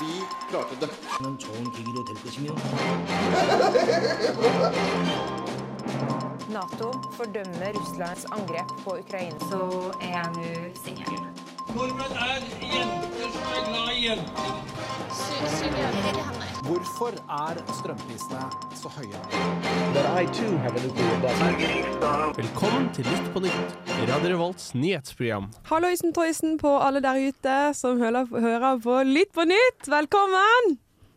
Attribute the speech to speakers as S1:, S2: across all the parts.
S1: Vi klarte det.
S2: 는 좋은 계기로 될 것이며
S3: Nato fordømmer Russlands angrep på Ukraina. Så er jeg nå singel.
S4: Nordmenn er jenter som er glad i jenter.
S5: Hvorfor er strømprisene så høye?
S6: Velkommen til Litt på Nytt, Radio Revolts nyhetsprogram.
S7: Halloisen Toysen på alle der ute som hører, på Litt på nytt. Velkommen!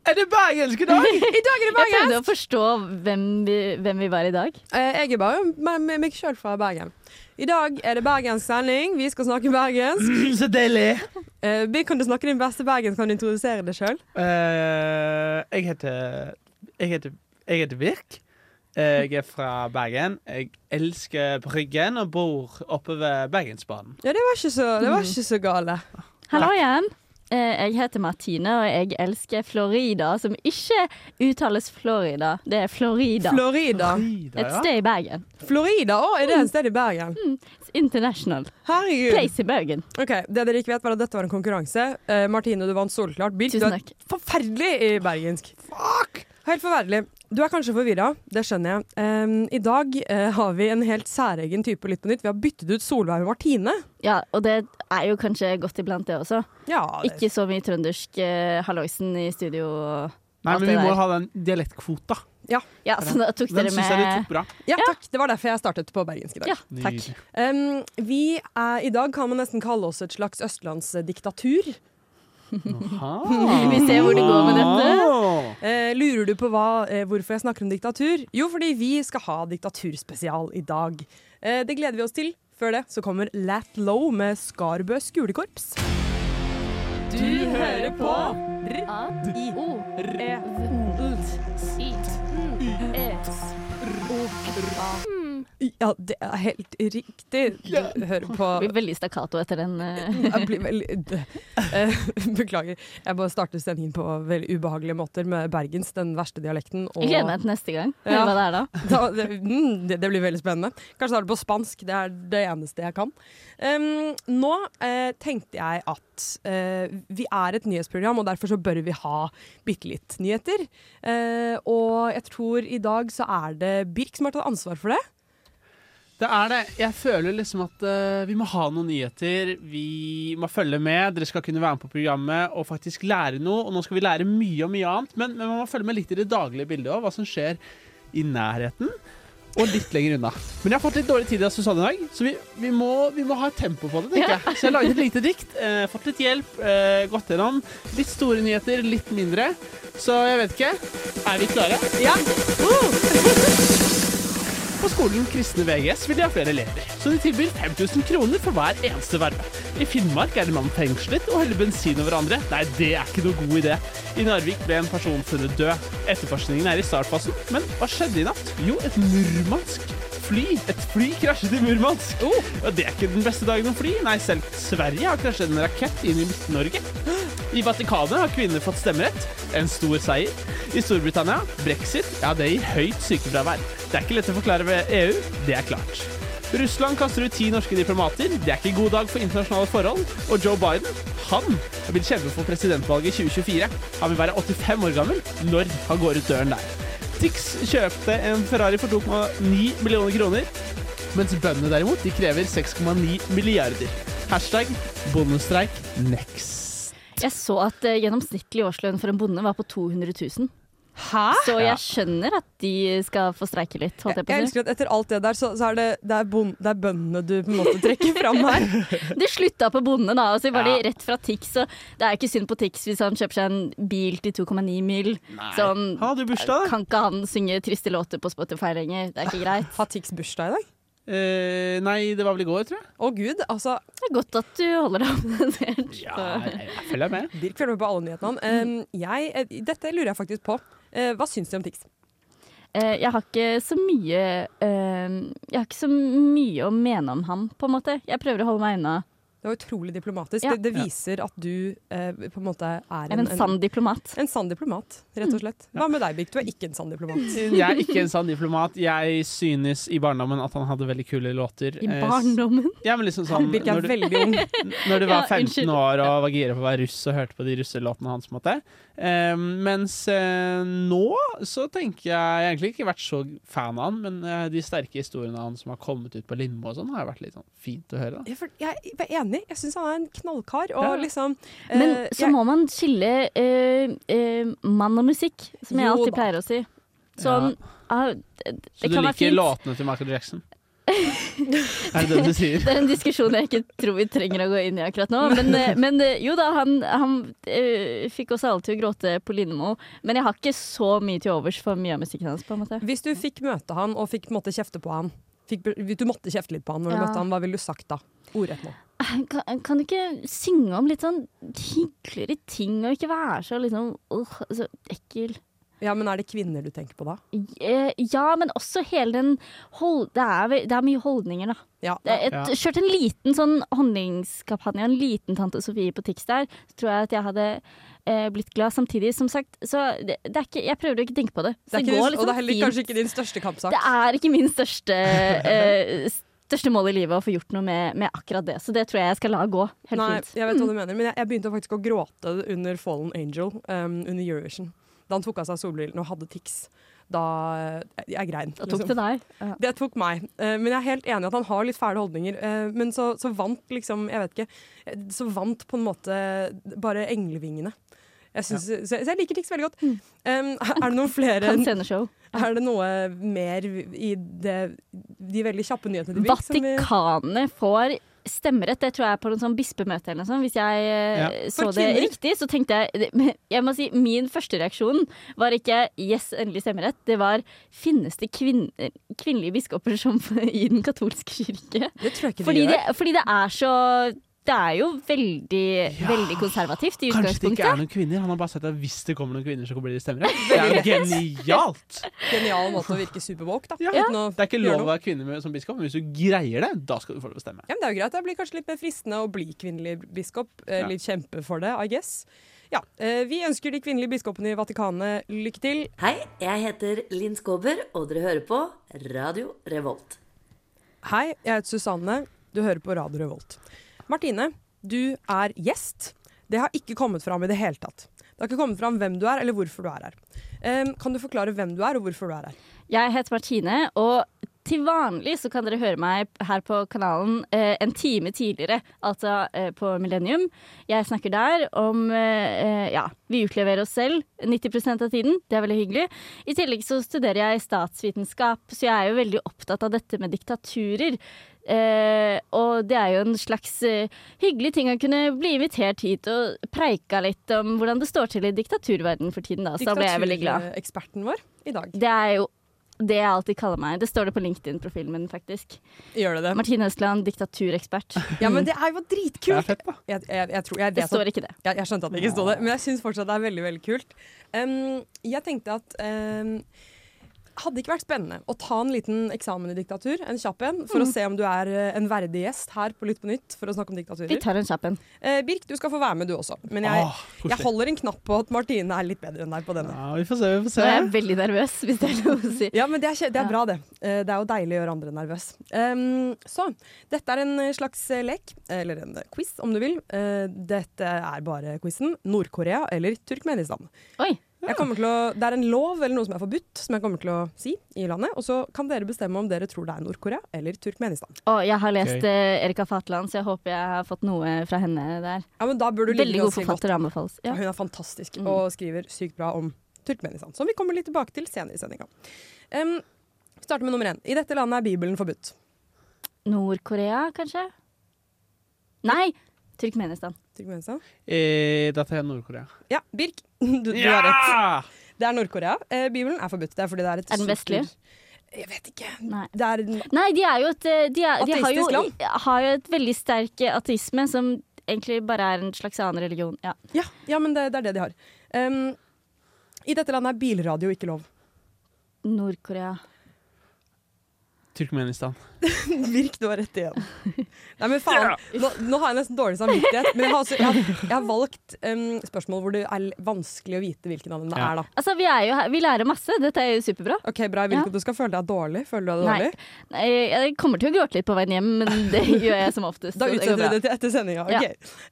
S6: Er det bergensk i dag?
S7: I dag er det
S8: Jeg prøvde å forstå hvem vi, hvem vi var i dag.
S7: Eh, Jeg er bare med, med meg sjøl fra Bergen. I dag er det bergensk sending. Vi skal snakke bergensk.
S6: Så deilig.
S7: Uh, Vi kan du snakke din beste bergensk? Kan du introdusere deg sjøl?
S6: Uh, jeg heter Jeg heter, jeg heter Birk. Jeg er fra Bergen. Jeg elsker Bryggen og bor oppe ved Bergensbanen.
S7: Ja, det var ikke så, det var ikke så gale.
S8: Hallo igjen. Eh, Jeg heter Martine, og jeg elsker Florida, som ikke uttales Florida. Det er Florida.
S7: Florida.
S6: Florida
S8: Et sted i Bergen.
S7: Florida? Å, er det et sted i Bergen?
S8: It's international.
S7: Herregud.
S8: Place i Bergen.
S7: Ok, Det dere ikke vet, var at dette var en konkurranse. Eh, Martine, du vant soleklart. Du
S8: Tusen
S7: er
S8: takk.
S7: forferdelig i bergensk. Fuck! Helt forferdelig. Du er kanskje forvirra, det skjønner jeg. Um, I dag uh, har vi en helt særegen type Litt på nytt. Vi har byttet ut Solveig med Martine.
S8: Ja, og det er jo kanskje godt iblant, det også.
S7: Ja, det,
S8: Ikke så mye trøndersk uh, halloisen i studio og
S6: Nei,
S8: alt
S6: men vi
S8: det
S6: må ha den dialektkvota.
S8: Ja, så da tok
S6: Den
S8: dere
S6: syns jeg du tok bra.
S7: ja, takk. Det var derfor jeg startet på bergensk i dag.
S8: Ja, takk.
S7: Um, vi er, I dag kan man nesten kalle oss et slags østlandsdiktatur.
S8: Vi ser hvor det går med dette.
S7: Eh, lurer du på hva, eh, hvorfor jeg snakker om diktatur? Jo, fordi vi skal ha diktaturspesial i dag. Eh, det gleder vi oss til. Før det så kommer Lat Low med Skarbø skolekorps. Du hører på Ja, det er helt riktig. Du hører på
S8: Det blir veldig stakkato etter den. eh.
S7: Jeg blir veldig eh, Beklager. Jeg bare starter sendingen på veldig ubehagelige måter med bergens, den verste dialekten. Og
S8: Jeg gleder meg til neste gang.
S7: Ja.
S8: hva det er da.
S7: da, det, mm, det, det blir veldig spennende. Kanskje starte på spansk. Det er det eneste jeg kan. Um, nå uh, tenkte jeg at uh, vi er et nyhetsprogram, og derfor så bør vi ha bitte litt nyheter. Uh, og jeg tror i dag så er det Birk som har tatt ansvar for det.
S6: Det er det. Jeg føler liksom at uh, vi må ha noen nyheter. Vi må følge med. Dere skal kunne være med på programmet og faktisk lære noe. Og nå skal vi lære mye og mye annet, men, men man må følge med litt i det daglige bildet òg. Hva som skjer i nærheten. Og litt lenger unna. Men jeg har fått litt dårlig tid av Susanne i dag, så vi, vi, må, vi må ha et tempo på det. tenker jeg Så jeg laget et lite dikt. Eh, fått litt hjelp. Eh, gått gjennom. Litt store nyheter, litt mindre. Så jeg vet ikke. Er vi klare?
S7: Ja.
S6: På skolen Kristne VGS vil de ha flere elever, så de tilbyr 5000 kroner for hver eneste verve. I Finnmark er en mann fengslet og heller bensin over andre. Nei, det er ikke noe god idé. I Narvik ble en person funnet død. Etterforskningen er i startfasen, men hva skjedde i natt? Jo, et murmansk fly. Et fly krasjet i Murmansk. Og det er ikke den beste dagen å fly. Nei, selv Sverige har krasjet en rakett inn i Midt-Norge. I Vatikanet har kvinner fått stemmerett. En stor seier. I Storbritannia, brexit, ja, det gir høyt sykefravær. Det er ikke lett å forklare ved EU, det er klart. Russland kaster ut ti norske diplomater. Det er ikke god dag for internasjonale forhold. Og Joe Biden, han vil kjempe for presidentvalget i 2024. Han vil være 85 år gammel når han går ut døren der. Tix kjøpte en Ferrari for 2,9 millioner kroner, mens bøndene derimot de krever 6,9 milliarder. Hashtag bondestreik next.
S8: Jeg så at eh, gjennomsnittlig årslønn for en bonde var på 200 000.
S7: Hæ?
S8: Så jeg skjønner at de skal få streike litt, holdt jeg
S7: Jeg
S8: på å
S7: elsker at etter alt det der, så, så er det, det, er bon, det er bøndene du på en måte trekker fram her.
S8: De slutta på bonde, da, og så var
S6: Ja.
S8: de rett fra Tix. Og det er ikke synd på Tix hvis han kjøper seg en bil til 2,9 mil. Sånn,
S6: Han hadde bursdag,
S8: kan ikke han synge triste låter på Spotify lenger? Det er ikke greit.
S7: Har Tix bursdag i dag?
S6: Uh, nei, det var vel i går, tror jeg.
S7: Å gud, altså.
S8: Det er godt at du holder deg oppdatert.
S6: Ja, jeg, jeg følger med.
S7: Birk følger med på alle nyhetene. Um, jeg, eh, dette lurer jeg faktisk på. Eh, hva syns du om Tix?
S8: Eh, Jeg har ikke så mye eh, Jeg har ikke så mye å mene om han, på en måte. Jeg prøver å holde meg unna
S7: Det var utrolig diplomatisk.
S8: Ja.
S7: Det, det viser at du eh, på en måte er
S8: en, en sann diplomat.
S7: en sann diplomat, rett og slett. Hva med deg, Birk? Du er ikke en sann diplomat.
S6: Jeg er ikke en sann diplomat. Jeg synes i barndommen at han hadde veldig kule låter.
S8: I
S6: Eh,
S8: barndommen.
S6: Ja, men liksom sånn
S7: Birk er
S6: når du,
S7: veldig ung.
S6: når du var 15
S8: unnskyld.
S6: år og var gira på å være russ og hørte på de russelåtene hans. på en måte. Um, mens uh, nå så tenker jeg Jeg har egentlig ikke vært så fan av han, men uh, de sterke historiene av han som har kommet ut på Lindmo og sånn, har vært litt sånn fint å høre. da.
S7: Jeg, er- jeg er enig. Jeg syns han er en knallkar. Og
S6: Ja.
S7: liksom
S8: Men
S7: eh,
S8: så
S7: jeg-
S8: må man skille eh, eh, mann og musikk, som jeg
S7: Jo
S8: alltid pleier å si. Sånn ah, det,
S6: Så du
S8: kan være
S6: liker
S8: fint.
S6: låtene til Michael Jackson? er det det du sier?
S8: Det er en diskusjon jeg ikke tror vi trenger å gå inn i akkurat nå. Men, eh, men eh, jo da, han, han øh, fikk oss alle til å gråte på Lindmo. Men jeg har ikke så mye til overs for mye av musikken hans. på en måte.
S7: Hvis du fikk møte han og fikk på en måte kjefte på han fikk, du måtte kjefte litt på han når du
S8: Ja.
S7: møtte han, hva ville du sagt da? Ordrett nå.
S8: Kan, kan du ikke synge om litt sånn hyggeligere ting, og ikke være så liksom uh, så ekkel?
S7: Ja, men er det kvinner du tenker på da?
S8: Eh, Ja, men også hele den hold, det, er, det er mye holdninger, da.
S7: Ja.
S8: Det er et,
S6: Ja.
S8: Kjørt en liten sånn holdningskampanje, en liten Tante Sofie på Tix der, så tror jeg at jeg hadde eh, blitt glad samtidig. Som sagt, så det, det er ikke, jeg prøver å ikke tenke på det.
S7: Det ikke,
S8: går liksom
S7: og det er heller kanskje ikke din største kampsak.
S8: Det er ikke min største, eh, største mål i livet å få gjort noe med, med akkurat det, så det tror jeg jeg skal la gå. Helt
S7: Nei,
S8: fint.
S7: jeg vet hva du mener, men jeg, jeg begynte faktisk å gråte under Fallen Angel um, under Eurovision. Da han tok av seg solbrillene og hadde tics. Da Jeg, jeg grein.
S8: Da tok
S7: liksom.
S8: det deg. Ja.
S7: Det tok meg. Eh, men jeg er helt enig i at han har litt fæle holdninger. Eh, men så, så vant liksom, jeg vet ikke eh, Så vant på en måte bare englevingene. Jeg synes, så, så jeg liker Tix veldig godt.
S8: Mm.
S7: Um, er det noen flere. Er det noe mer i det, de veldig kjappe nyhetene de som
S8: Vatikanet får stemmerett, det tror jeg er på noen sånn bispemøte eller noe sånt. Hvis jeg eh,
S6: Ja.
S8: så det riktig, så tenkte jeg Jeg må si, min første reaksjon var ikke 'yes, endelig stemmerett'. Det var 'finnes det kvinn, kvinnelige biskoper som i den katolske kirke'?
S7: Det tror jeg ikke
S8: Fordi
S7: de
S8: det,
S7: gjør.
S8: fordi det er så Det er jo veldig, veldig konservativt i utgangspunktet.
S6: Kanskje det ikke er noen kvinner. Han har bare sagt at hvis det kommer noen kvinner, så blir det stemmerett. Det er jo genialt!
S7: Genial måte å virke superwoke, da.
S6: Ja.
S7: Uten å
S6: Det er ikke lov å være kvinne med, som biskop, men hvis du greier det, da skal du få lov å stemme.
S7: Ja, men det er jo greit. Det blir kanskje litt mer fristende å bli kvinnelig biskop. Eh,
S6: Ja.
S7: Litt kjempe for det, I guess. Ja, eh, Vi ønsker de kvinnelige biskopene i Vatikanet lykke til.
S1: Hei, jeg heter Linn Skåber, og dere hører på Radio Revolt.
S7: Hei, jeg heter Susanne. Du hører på Radio Revolt. Martine, du er gjest. Det har ikke kommet fram i det hele tatt. Det har ikke kommet fram hvem du er, eller hvorfor du er her. Um, kan du forklare hvem du er, og hvorfor du er her?
S8: Jeg heter Martine, og til vanlig så kan dere høre meg her på kanalen eh, en time tidligere, altså eh, på Millennium. Jeg snakker der om eh, eh, Ja, vi utleverer oss selv 90% av tiden. Det er veldig hyggelig. I tillegg så studerer jeg statsvitenskap, så jeg er jo veldig opptatt av dette med diktaturer. Eh, og det er jo en slags eh, hyggelig ting å kunne bli invitert hit og preika litt om hvordan det står til i diktaturverdenen for tiden. Da. Så da ble jeg veldig glad.
S7: Diktatureksperten vår i dag.
S8: Det er jo det jeg alltid kaller meg. Det står det på LinkedIn-profilen min, faktisk.
S7: Gjør det det?
S8: Martine Østland, diktaturekspert.
S7: Ja, men det er jo
S6: Det er
S7: dritkult!
S6: fett, da.
S7: Jeg, jeg, jeg, tror, jeg,
S8: Det
S7: at,
S8: står ikke det.
S7: jeg, jeg skjønte at det ikke sto det, men jeg syns fortsatt det er veldig veldig kult. Um, jeg tenkte at um, hadde ikke vært spennende å ta en liten eksamen i diktatur, en kjapp en, for å se om du er eh, en verdig gjest her på Lytt på nytt for å snakke om diktaturer?
S8: Vi tar en kjapp en.
S7: Eh, Birk, du skal få være med du også, men jeg,
S6: Åh,
S7: jeg holder en knapp på at Martine er litt bedre enn deg på denne.
S6: Ja, vi får se, vi får
S8: Nå
S6: Jeg
S8: er jeg veldig nervøs, hvis det er lov å si.
S7: Ja, men det er, det er bra, det. Eh, Det er jo deilig å gjøre andre nervøs. Um, så dette er en slags eh, lek, eller en quiz om du vil. Uh, Dette er bare quizen Nord-Korea eller Turkmenistan.
S8: Oi.
S7: Jeg til å, det er en lov eller noe som er forbudt, som jeg kommer til å si i landet. Og så kan dere bestemme om dere tror det er Nord-Korea eller Turkmenistan.
S8: Og jeg har lest
S6: okay.
S8: uh, Erika Fatland, så jeg håper jeg har fått noe fra henne der.
S7: Ja, men da burde du
S8: Veldig god forfatter, anbefales. Ja.
S7: Hun er fantastisk
S8: Mm.
S7: og skriver sykt bra om Turkmenistan. Som vi kommer litt tilbake til senere i sendinga. Um, vi starter med nummer én. I dette landet er Bibelen forbudt.
S8: Nord-Korea, kanskje? Nei! Turkmenistan.
S7: Turkmenistan?
S6: Eh, dette er Nord-Korea.
S7: Ja, Birk, du, du har rett. Det er Nord-Korea. Eh, Bibelen er forbudt. Det er fordi det er et
S8: Er den vestlig?
S7: Jeg vet ikke.
S8: Nei.
S7: Det er en
S8: Nei, de er jo et eh, De, er, de har, jo,
S7: land?
S8: har jo et veldig sterk eh, ateisme, som egentlig bare er en slags annen religion. Ja.
S7: Ja, ja men det, det er det de har. Um, I dette landet er bilradio ikke lov.
S8: Nord-Korea.
S6: Turkmenistan.
S7: Virk, du har rett igjen. Nei, men faen. Nå, nå har jeg nesten dårlig samvittighet, men jeg har, også, jeg har, jeg har valgt um, spørsmål hvor det er vanskelig å vite hvilken av dem det
S6: Ja.
S7: er, da.
S8: Altså, vi, er jo vi lærer masse. Dette er jo superbra.
S7: Ok, bra. Jeg vil
S8: Ja.
S7: ikke du skal føle deg dårlig. Føler du deg dårlig?
S8: Nei, Jeg kommer til å gråte litt på veien hjem, men det gjør jeg som oftest.
S7: Da utsetter vi det til etter sendinga.
S8: Ja.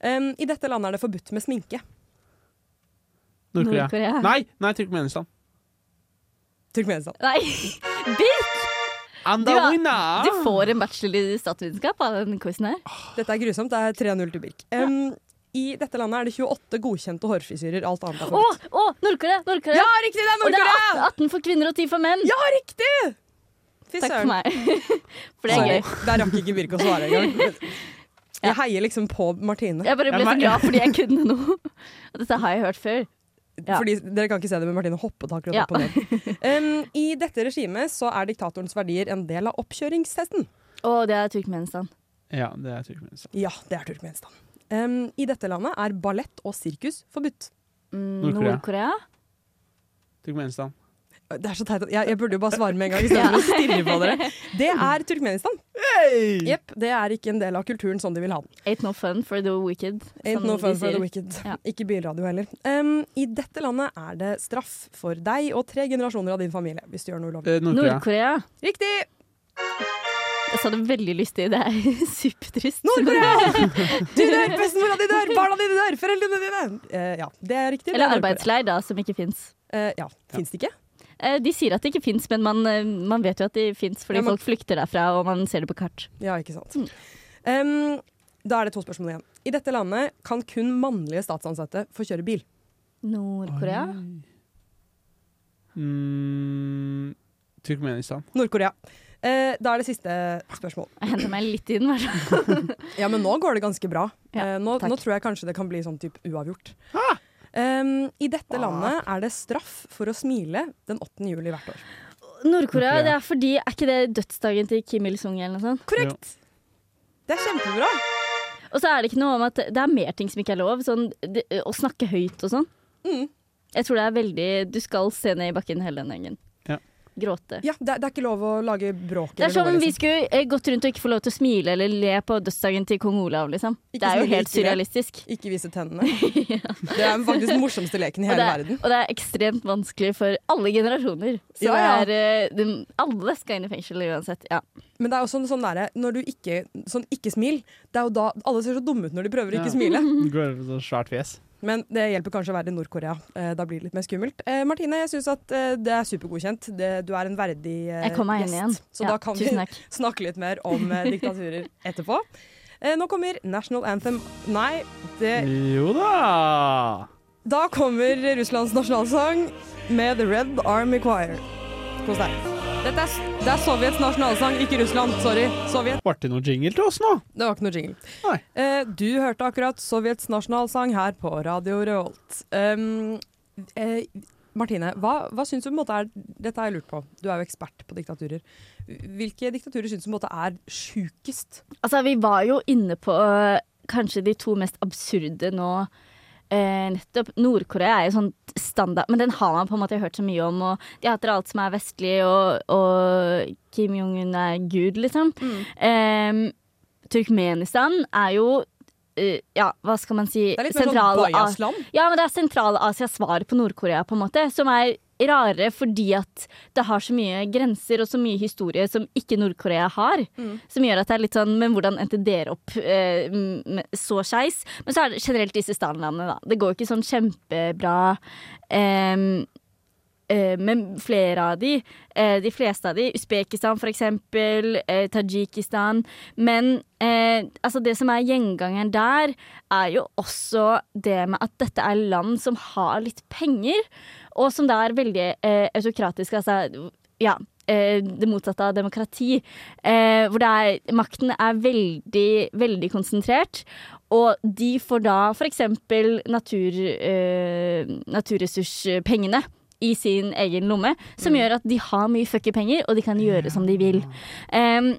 S7: Um, I dette landet er det forbudt med sminke.
S6: Nord-Korea.
S8: Nord-Korea.
S6: Nei, nei, Turkmenistan.
S7: Turkmenistan.
S8: Nei, Birk! Du
S6: the
S8: har-
S6: winner!
S8: Du får en bachelor i statsvitenskap av den quizen her.
S7: Dette er grusomt. Det er 3-0 til Birk. Um, I dette landet er det 28 godkjente hårfrisyrer. Alt annet er
S8: Å,
S7: forbudt.
S8: å, Nord-Korea! Nord-Korea!
S7: Ja, riktig! Det er
S8: Og det er 18, 18 for kvinner og 10 for menn.
S7: Ja, riktig! Fy
S8: Takk for meg. For det er
S7: Sorry.
S8: gøy.
S7: Der rakk ikke Birk å svare engang. Jeg heier liksom på Martine.
S8: Jeg bare ble så glad fordi jeg kunne noe. Og dette har jeg hørt før. Ja.
S7: Fordi Dere kan ikke se det, men Martine hoppet akkurat
S8: Ja.
S7: opp og ned. Um, I dette regimet så er diktatorens verdier en del av oppkjøringstesten.
S8: Og det er Turkmenistan.
S6: Ja, det er Turkmenistan.
S7: Ja, det er Turkmenistan. Um, I dette landet er ballett og sirkus forbudt.
S8: Mm,
S6: Nord-Korea. Turkmenistan.
S7: Det er så teit jeg, jeg burde jo bare svare med en gang istedenfor å stirre på dere. Det er Turkmenistan. Jepp, det er ikke en del av kulturen sånn de vil ha den.
S8: Ain't no fun for the wicked.
S7: Ain't no fun for the wicked.
S8: Ja.
S7: Ikke bilradio heller. Um, I dette landet er det straff for deg og tre generasjoner av din familie hvis du gjør noe ulovlig.
S6: Eh, Nord-Korea.
S8: Nord-Korea.
S7: Riktig!
S8: Jeg sa det veldig lystig. Det er supertrist.
S7: Nord-Korea! Du dør, bestemora di dør, barna dine dør, foreldrene dine! Uh, ja, det er riktig. er
S8: Eller arbeidsleir, da, som ikke fins.
S7: Uh, ja, fins det ikke?
S8: De sier at det ikke fins, men man, eh, man vet jo at de fins fordi
S7: Ja, men-
S8: folk flykter derfra, og man ser det på kart.
S7: Ja, ikke sant.
S8: Mm.
S7: Um, da er det to spørsmål igjen. I dette landet kan kun mannlige statsansatte få kjøre bil.
S8: Nord-Korea?
S6: Mm, Turkmenistan.
S7: Nord-Korea. Eh, da er det siste spørsmål.
S8: Jeg henter meg litt inn, hvert fall.
S7: Ja, men nå går det ganske bra.
S8: Ja,
S7: eh, nå, nå tror jeg kanskje det kan bli sånn type uavgjort. Um, I dette landet er det straff for å smile den 8. juli hvert år.
S8: Nord-Korea,
S6: Nord-Korea.
S8: det er fordi Er ikke det dødsdagen til Kim Il-sung eller noe sånt?
S7: Korrekt! Det er kjempebra.
S8: Og så er det ikke noe om at det er mer ting som ikke er lov. Sånn det, å snakke høyt og sånn.
S7: Mm.
S8: Jeg tror det er veldig Du skal se ned i bakken hele den gjengen.
S6: Ja.
S8: Gråte.
S7: Ja, det, er- det er ikke lov å lage bråk.
S8: Det er som om vi skulle eh, gått rundt og ikke få lov til å smile eller le på dødsdagen til kong Olav, liksom.
S7: Ikke
S8: det er jo helt surrealistisk.
S7: Ikke vise tennene. Det er faktisk den morsomste leken i hele
S8: og er,
S7: verden.
S8: og det er ekstremt vanskelig for alle generasjoner. Så
S7: Ja, ja.
S8: det er eh, de, Alle skal inn i fengsel uansett. Ja.
S7: Men det er også sånn derre når du ikke Sånn ikke smil. Det er jo da Alle ser så dumme ut når de prøver å ikke smile.
S6: Du går over sånn svært fjes.
S7: Men det hjelper kanskje å være i Nord-Korea. Eh, da blir det litt mer skummelt. Eh, Martine, jeg syns at eh, det er supergodkjent. Det, du er en verdig eh,
S8: Jeg kommer meg inn igjen.
S7: gjest. Så
S8: Ja,
S7: da kan vi
S8: tusen takk.
S7: snakke litt mer om eh, diktaturer etterpå. Eh, nå kommer National Anthem Nei, det
S6: Jo da!
S7: Da kommer Russlands nasjonalsang med The Red Army Choir. Kos deg. Dette er, det er Sovjets nasjonalsang, ikke Russland. Sorry. Sovjet.
S6: Ble det noe jingle til oss nå?
S7: Det var ikke noe jingle.
S6: Nei.
S7: Eh, du hørte akkurat Sovjets nasjonalsang her på Radio Revolt. Um, eh, Martine, hva, hva syns du på en måte er Dette har jeg lurt på. Du er jo ekspert på diktaturer. Hvilke diktaturer syns du på en måte er sjukest?
S8: Altså, vi var jo inne på øh, kanskje de to mest absurde nå. Eh, nettopp. Nord-Korea er jo sånn standard, men den har man på en måte hørt så mye om. Og de hater alt som er vestlig, og, og Kim Jong-un er gud, liksom. Eh, Turkmenistan er jo eh, ja, hva skal man si
S7: Det er litt mer sånn Bajas-land.
S8: Ja, men det er Sentral-Asias svar på Nord-Korea, på en måte. Som er rare fordi at det har så mye grenser og så mye historie som ikke Nord-Korea har. Som gjør at det er litt sånn Men hvordan endte dere opp eh, så skeis? Men så er det generelt disse stanlandene, da. Det går ikke sånn kjempebra. eh, med flere av de. Eh, de fleste av de. Usbekistan, eksempel. Eh, Tadsjikistan. Men eh, altså det som er gjengangeren der, er jo også det med at dette er land som har litt penger, og som da er veldig eh, autokratiske. Altså, ja. eh, Det motsatte av demokrati. Eh, hvor er, makten er veldig, veldig konsentrert. Og de får da f.eks. Natur, eh, naturressurspengene i sin egen lomme, som gjør at de har mye fucky penger, og de kan gjøre som de vil. Um,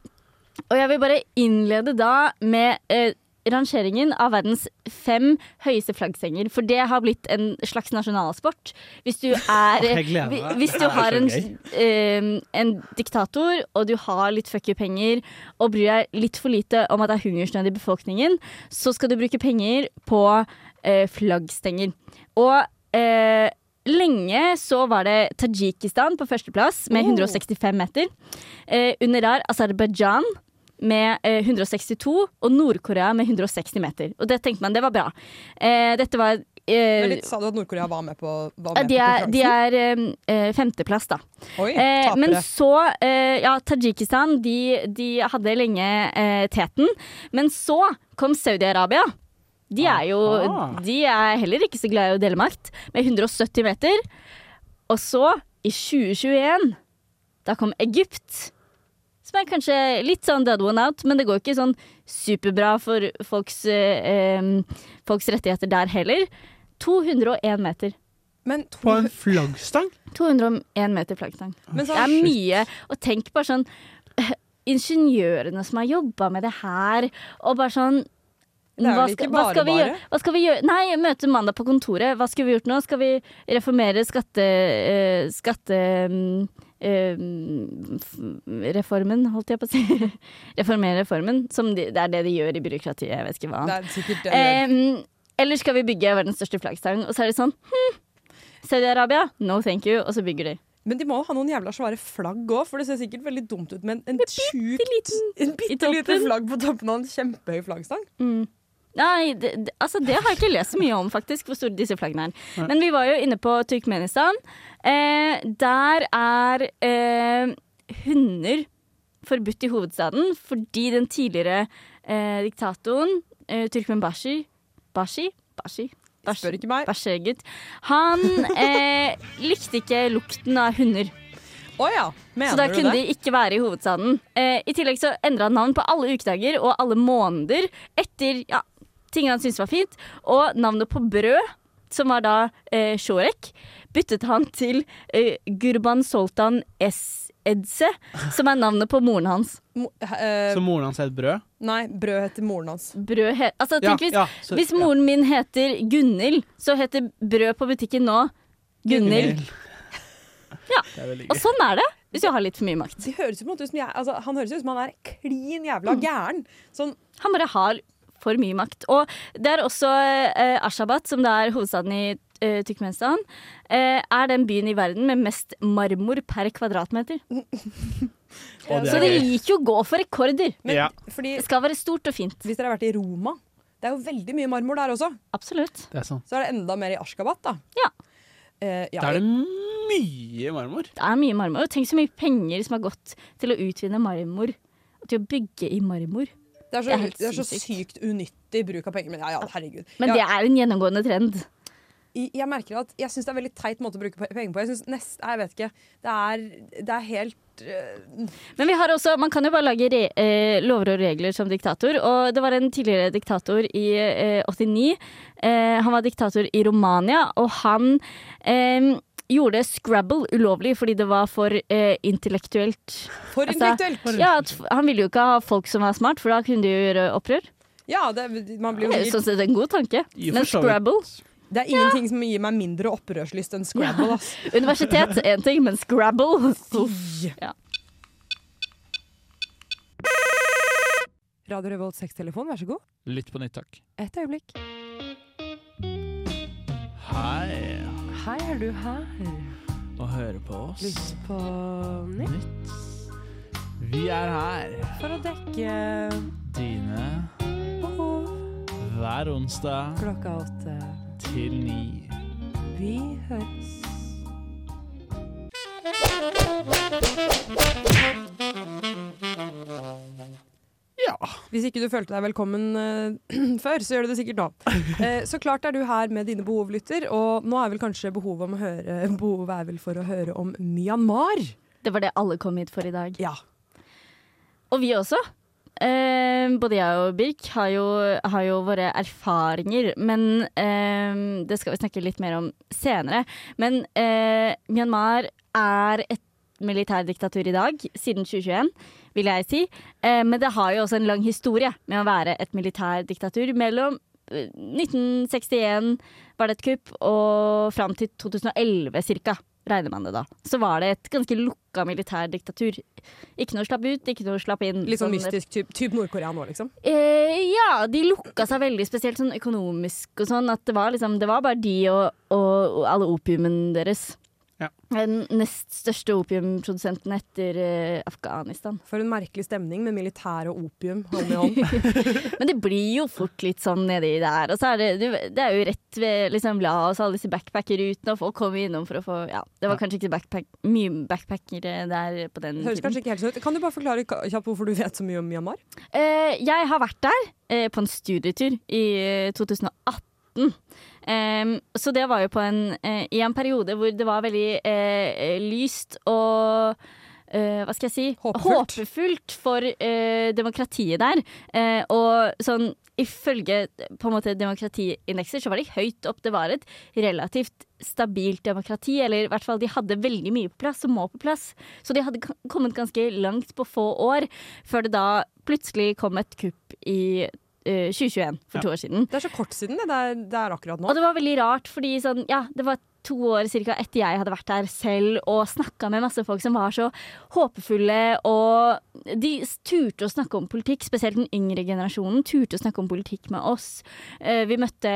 S8: og jeg vil bare innlede da med uh, rangeringen av verdens fem høyeste flaggstenger. For det har blitt en slags nasjonalsport. Hvis du er. Hvis du har en, en diktator, og du har litt fucky penger, og bryr deg litt for lite om at det er hungersnød i befolkningen, så skal du bruke penger på eh, flaggstenger. Og eh, lenge så var det Tadsjikistan på førsteplass med 165 meter. Eh, under der Aserbajdsjan med eh, 162 og Nord-Korea med 160 meter. Og det tenkte man, det var bra. Eh, dette var eh,
S7: Men litt, sa du at Nord-Korea var med på, var med
S8: de
S7: på
S8: er, de er eh, femteplass, da.
S7: Oi,
S8: Eh, men så eh, Ja, Tadsjikistan de, de hadde lenge eh, teten. Men så kom Saudi-Arabia. De er jo De er heller ikke så glad i å dele makt, med 170 meter. Og så, i 2021, da kom Egypt. Som er kanskje litt sånn dead one out, men det går ikke sånn superbra for folks, eh, folks rettigheter der heller. 201 meter.
S7: Men, to,
S6: På en flaggstang?
S8: 201 meter flaggstang.
S7: men
S8: Det
S7: sånn,
S8: er mye. Og tenk bare sånn eh, Ingeniørene som har jobba med det her, og bare sånn
S7: Det
S8: hva skal, hva skal vi gjøre? Hva skal vi gjøre? Nei, møte mandag på kontoret. Hva skulle vi gjort nå? Skal vi reformere skatte... Uh, skatte eh, reformen, holdt jeg på å si. reformere reformen. Som de, det er det de gjør i byråkratiet. Jeg vet ikke hva.
S7: det er de.
S8: Eh, eller skal vi bygge verdens største flaggstang? Og så er det sånn hm, Saudi-Arabia, no thank you. Og så bygger de.
S7: Men de må jo ha noen jævla svære flagg òg, for det ser sikkert veldig dumt ut med en, en En bitte liten flagg på toppen av en kjempehøy flaggstang.
S8: Mm. Nei, det, det, altså det har jeg ikke lest så mye om, faktisk, hvor store disse flaggene er. Men vi var jo inne på Turkmenistan. Eh, der er eh, hunder forbudt i hovedstaden fordi den tidligere eh, diktatoren eh, Turkmen Bashi Bashi? Bashi? Bashi?
S7: Spør ikke meg.
S8: Bashegut. Han eh, likte ikke lukten av hunder.
S7: Oh ja,
S8: Så da kunne
S7: det?
S8: de ikke være i hovedstaden. Eh, I tillegg så endra han navn på alle ukedager og alle måneder etter ja, ting han syntes var fint. Og navnet på brød, som var da eh, Shorek, byttet han til eh, Gurban Soltan S. Edse, som er navnet på moren hans.
S7: Mo- eh,
S6: Så moren hans het brød?
S7: nei, brød heter moren hans.
S8: Brød he altså,
S6: Ja,
S8: hvis,
S6: ja, så-
S8: hvis moren min heter Gunhild, så heter brød på butikken nå Gunhild. Ja. Og sånn er det hvis du har litt for mye makt.
S7: Det høres jo på en måte ut som jeg, altså, han høres ut som han er klin jævla
S8: Mm.
S7: gæren. Sånn,
S8: Han bare har for mye makt. Og det er også eh, Ashabat, som det er hovedstaden i eh, Turkmenistan, eh, er den byen i verden med mest marmor per kvadratmeter. Så det liker jo å gå for rekorder.
S7: men
S6: Ja.
S7: fordi
S8: Det skal være stort og fint.
S7: hvis dere har vært i Roma Det er jo veldig mye marmor der også.
S8: Absolutt.
S6: Det er sant.
S7: Så er det enda mer i Ashkabat, da.
S8: Ja.
S7: Eh, ja,
S6: Da er det mye marmor.
S8: Det er mye marmor. Og tenk så mye penger som har gått til å utvinne marmor. Og til å bygge i marmor.
S7: Det er så,
S8: det er helt
S7: det er så sykt unyttig bruk av penger. Men ja, ja, herregud.
S8: Men det er en gjennomgående trend.
S7: jeg, jeg merker at jeg syns det er veldig teit måte å bruke penger på. Jeg synes nest, Jeg vet ikke. Det er, det er helt eh,
S8: Men vi har også, man kan jo bare lage re eh, lover og regler som diktator. Og det var en tidligere diktator i eh, 89. Eh, han var diktator i Romania, og han eh, gjorde Scrabble ulovlig fordi det var for eh, intellektuelt.
S7: For
S8: Altså,
S7: intellektuelt!
S8: Ja, at Han ville jo ikke ha folk som var smart, for da kunne de jo gjøre opprør.
S7: Ja, det, man blir
S8: Det
S7: jo
S8: er jo
S7: sikkert,
S8: sånn sett en god tanke. Men. Scrabble
S7: det er ingenting som gir meg mindre opprørslyst enn Scrabble. ass.
S8: Universitet én ting, men Scrabble Ja.
S7: Radio Revolt 6-telefon, vær så god.
S6: Lytt på nytt, takk.
S7: Et øyeblikk.
S6: Hei,
S7: Hei, er du her?
S6: og hører på oss.
S7: Lyst på nytt
S6: Nytt. Vi er her,
S7: for å dekke
S6: dine,
S7: behov
S6: hver onsdag
S7: klokka åtte.
S6: til ni.
S7: Vi høres. Hvis ikke du følte deg velkommen eh, før, så gjør du det sikkert nå. Eh, så klart er du her med dine behov, lytter, og nå er vel kanskje behovet, om å høre, behovet er vel for å høre om Myanmar.
S8: Det var det alle kom hit for i dag.
S7: Ja.
S8: Og vi også. Eh, både jeg og Birk har jo, har jo våre erfaringer, men eh, det skal vi snakke litt mer om senere. Men eh, Myanmar er et militærdiktatur i dag, siden 2021. vil jeg si. Eh, men det har jo også en lang historie med å være et militærdiktatur. Mellom eh, 1961 var det et kupp, og fram til 2011 cirka, regner man det da. Så var det et ganske lukka militærdiktatur. Ikke noe slapp ut, ikke noe slapp inn.
S7: Litt sånn
S8: Sånn-
S7: mystisk, typ, typ Nord-Korea nå, liksom.
S8: Eh, ja, de lukka seg veldig, spesielt sånn økonomisk og sånn. At det var liksom, det var bare de og, og, og alle opiumen deres.
S6: Ja.
S8: Den nest største opiumprodusenten etter uh, Afghanistan.
S7: For en merkelig stemning med militær og opium hånd i hånd.
S8: Men det blir jo fort litt sånn nedi der. Og så er det, det er jo rett ved liksom, Laos, alle disse backpackerrutene, og folk kommer innom for å få Ja, det var ja. kanskje ikke backpack, mye backpackere der på den
S7: Høres
S8: tiden.
S7: kanskje ikke helt sånn ut. Kan du bare forklare kjapt hvorfor du vet så mye om Myanmar?
S8: Uh, jeg har vært der uh, på en studietur i 2018 maten. Um, så det var jo på en, uh, i en periode hvor det var veldig uh, lyst og uh, hva skal jeg si
S7: håpefullt,
S8: håpefullt for demokratiet der. og sånn ifølge på en måte demokratiindekser så var de høyt opp. Det var et relativt stabilt demokrati, eller i hvert fall de hadde veldig mye på plass og må på plass. Så de hadde kommet ganske langt på få år, før det da plutselig kom et kupp i 2021, for
S6: Ja.
S8: to år siden.
S7: Det er så kort siden det. Det er, det er akkurat nå.
S8: Og det var veldig rart, fordi sånn, ja, det var to år cirka etter jeg hadde vært der selv og snakka med masse folk som var så håpefulle, og de turte å snakke om politikk, spesielt den yngre generasjonen turte å snakke om politikk med oss. Eh, Vi møtte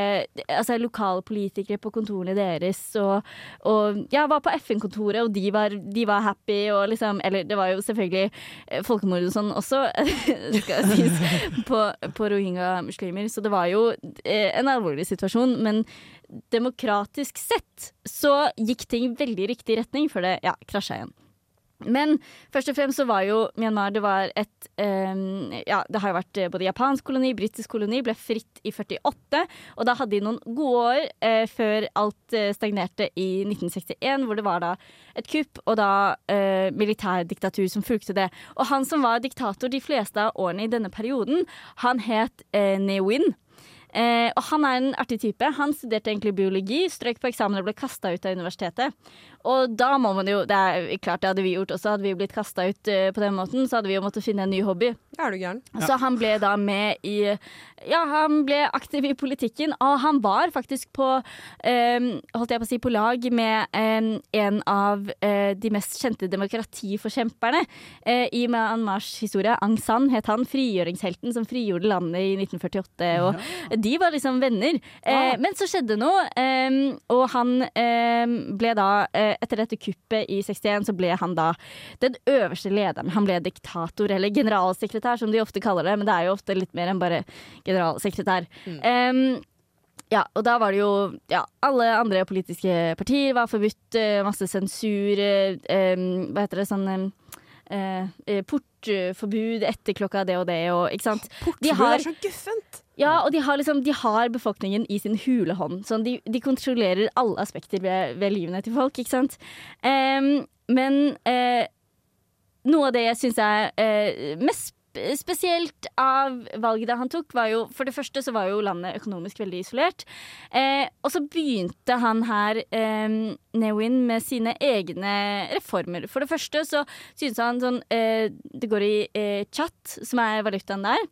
S8: altså, lokale politikere på kontorene deres, og, og jeg var på FN-kontoret, og de var, de var happy, og liksom Eller det var jo selvfølgelig eh, folkemord og sånn også, skal sies, på, på rohingya-muslimer, så det var jo eh, en alvorlig situasjon, men demokratisk sett så gikk ting veldig riktig retning før det ja, krasja igjen. Men først og fremst så var jo Myanmar det var et um, Ja, det har jo vært eh, både japansk koloni, britisk koloni, ble fritt i 48. Og da hadde de noen gode år eh, før alt eh, stagnerte i 1961, hvor det var da et kupp og da eh, militærdiktatur som fulgte det. Og han som var diktator de fleste av årene i denne perioden, han het eh, Ne Win. Eh, og han er en artig type. Han studerte egentlig biologi, strøk på eksamen og ble kasta ut av universitetet. Og da må man jo Det er klart det hadde vi gjort også. Hadde vi blitt kasta ut eh, på den måten, så hadde vi jo måttet finne en ny hobby.
S7: Er du gæren?
S8: Så han ble da med i Ja, han ble aktiv i politikken, og han var faktisk på eh, Holdt jeg på å si på lag med en av eh, de mest kjente demokratiforkjemperne eh, i Myanmars historie. Aung San het han, frigjøringshelten som frigjorde landet i 1948. Og de var liksom venner. Eh, men så skjedde noe, eh, og han eh, ble da eh, Etter dette kuppet i 61 så ble han da den øverste lederen. Han ble diktator, eller generalsekretær, som de ofte kaller det. Men det er jo ofte litt mer enn bare generalsekretær. Em, ja, og da var det jo Ja, alle andre politiske partier var forbudt. eh, Masse sensur. eh, hva heter det sånn eh, eh, Portforbud etter klokka det og det og Ikke sant?
S7: Portforbud
S8: har-
S7: er så guffent!
S8: Ja, og de har, liksom, de har befolkningen i sin hule hånd. Sånn, de, de kontrollerer alle aspekter ved, ved livene til folk, ikke sant. Em, men eh, noe av det jeg syns er eh, mest spesielt av valget han tok, var jo For det første så var jo landet økonomisk veldig isolert. Eh, og så begynte han her, eh, Newin, med sine egne reformer. For det første så synes han sånn eh, Det går i eh, chat, som er valutaen der.